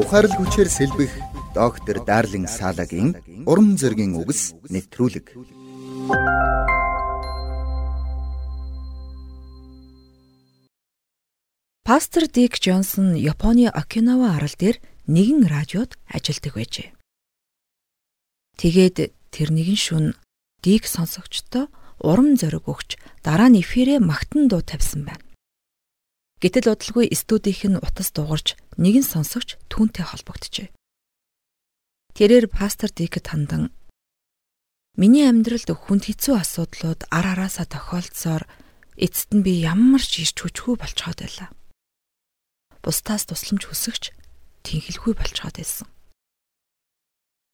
Ухаарл хүчээр сэлбэх доктор Дарлин Салагийн урам зоригийн үгс нэвтрүүлэг. Пастор Дик Джонсон Японы Окинава арал дээр нэгэн радиод ажилладаг байжээ. Тэгээд тэр нэгэн шүн Дик сонсогчдоо урам зориг өгч дараа нь эфирээ магтан дуу тавьсан байна. Гэтэл удалгүй студийнх нь утас дуурж нэгэн сонсогч түүнтэй холбогдчихэ. Тэрээр пастор ДиКэт хандан Миний амьдралд хүнд хэцүү асуудлууд ар араасаа тохиолдсоор эцэст нь би ямар ч ирч хүчгүй болцоод байлаа бусдаас тусламж хүсэгч тэнхэлгүй болцоод байсан.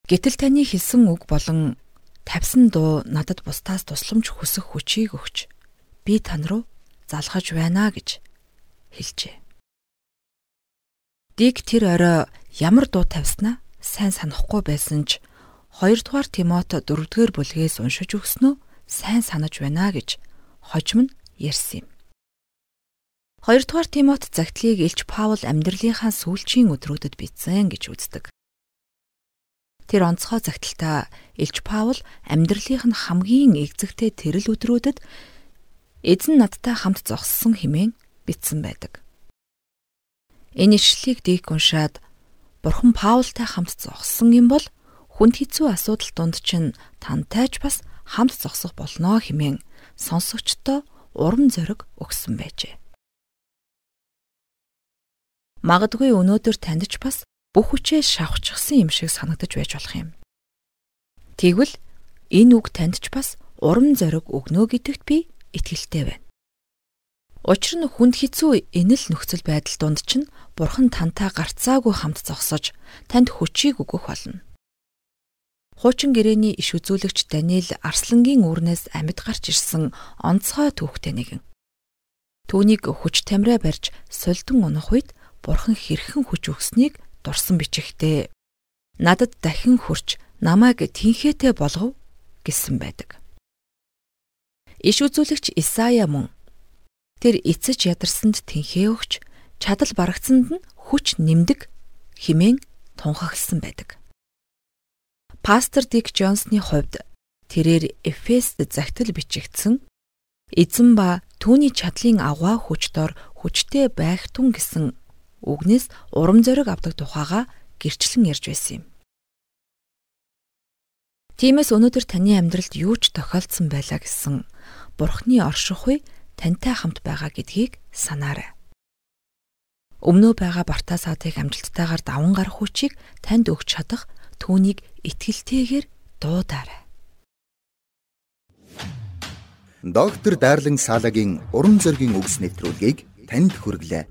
Гэтэл таны хэлсэн үг болон тавьсан дуу надад бусдаас тусламж хүсэх хүчийг өгч би тань руу залхаж байна гэж хэлжээ. Дик тэр орой ямар дуу тавьснаа сайн санахгүй байсан ч 2 дугаар Тимото 4 дугаар бүлгээс уншиж өгснөө сайн санаж байна гэж хожим нь ярьсан юм. Хоёрдугаар Тимот загтлыг Илч Паул амьдралынхаа сүүлчийн өдрүүдэд бичсэн гэж үздэг. Тэр онцгой загталтаа Илч Паул амьдралынх нь хамгийн эгзэгтэй тэрл өдрүүдэд эзэн надтай хамт зогссон хэмээн бичсэн байдаг. Энэ ишлэлийг дэг уншаад Бурхан Паултай хамт зогссон юм бол хүнд хэцүү асуудал донд чинь тантайч бас хамт зогсох болно хэмээн сонсогчдоо урам зориг өгсөн байжээ. Магадгүй өнөөдөр танд ч бас бүх хүчээ шавхчихсан юм шиг санагдаж байж болох юм. Тэгвэл энэ үг танд ч бас урам зориг өгнө гэдэгт би итгэлтэй байна. Учир нь хүнд хэцүү энэл нөхцөл байдал донд чинь бурхан тантай гарцаагүй хамт зогсож танд хүчийг өгөх болно. Хуучин гэрээний иш үзүүлэгч Даниэл Арслангийн үрнээс амьд гарч ирсэн онцгой түүхтэй нэгэн. Түүнийг хүч тамираа барьж сулдан унах үед бурхан хэрхэн хүч өгснийг дурсан бичихтэй. Надад дахин хурч намайг тэнхээтэй болгов гэсэн байдаг. Иш үзүүлэгч Исая мөн тэр эцэж ядарсанд тэнхээ өгч чадал барагцсанд нь хүч нэмдэг химэн тунхагласан байдаг. Пастор Дик Джонсны хувьд тэрээр Эфест загтал бичигдсэн эзэн ба түүний чадлын аваа хүчдор хүчтэй байх тун гэсэн үгнээс урам зориг авдаг тухайга гэрчлэн ярьж байсан юм. Тиймээс өнөөдөр таны амьдралд юу ч тохиолдсон байлаа гэсэн Бурхны орших үе тантай хамт байгаа гэдгийг санаарай. Өмнөө байгаа бартаа саадыг амжилттайгаар даван гарах хүчийг танд өгч чадах түүнийг итгэлтэйгээр дуудаарай. Доктор Дарлин Салагийн уран зөгийн үгс нэвтрүүлгийг танд хүргэлээ.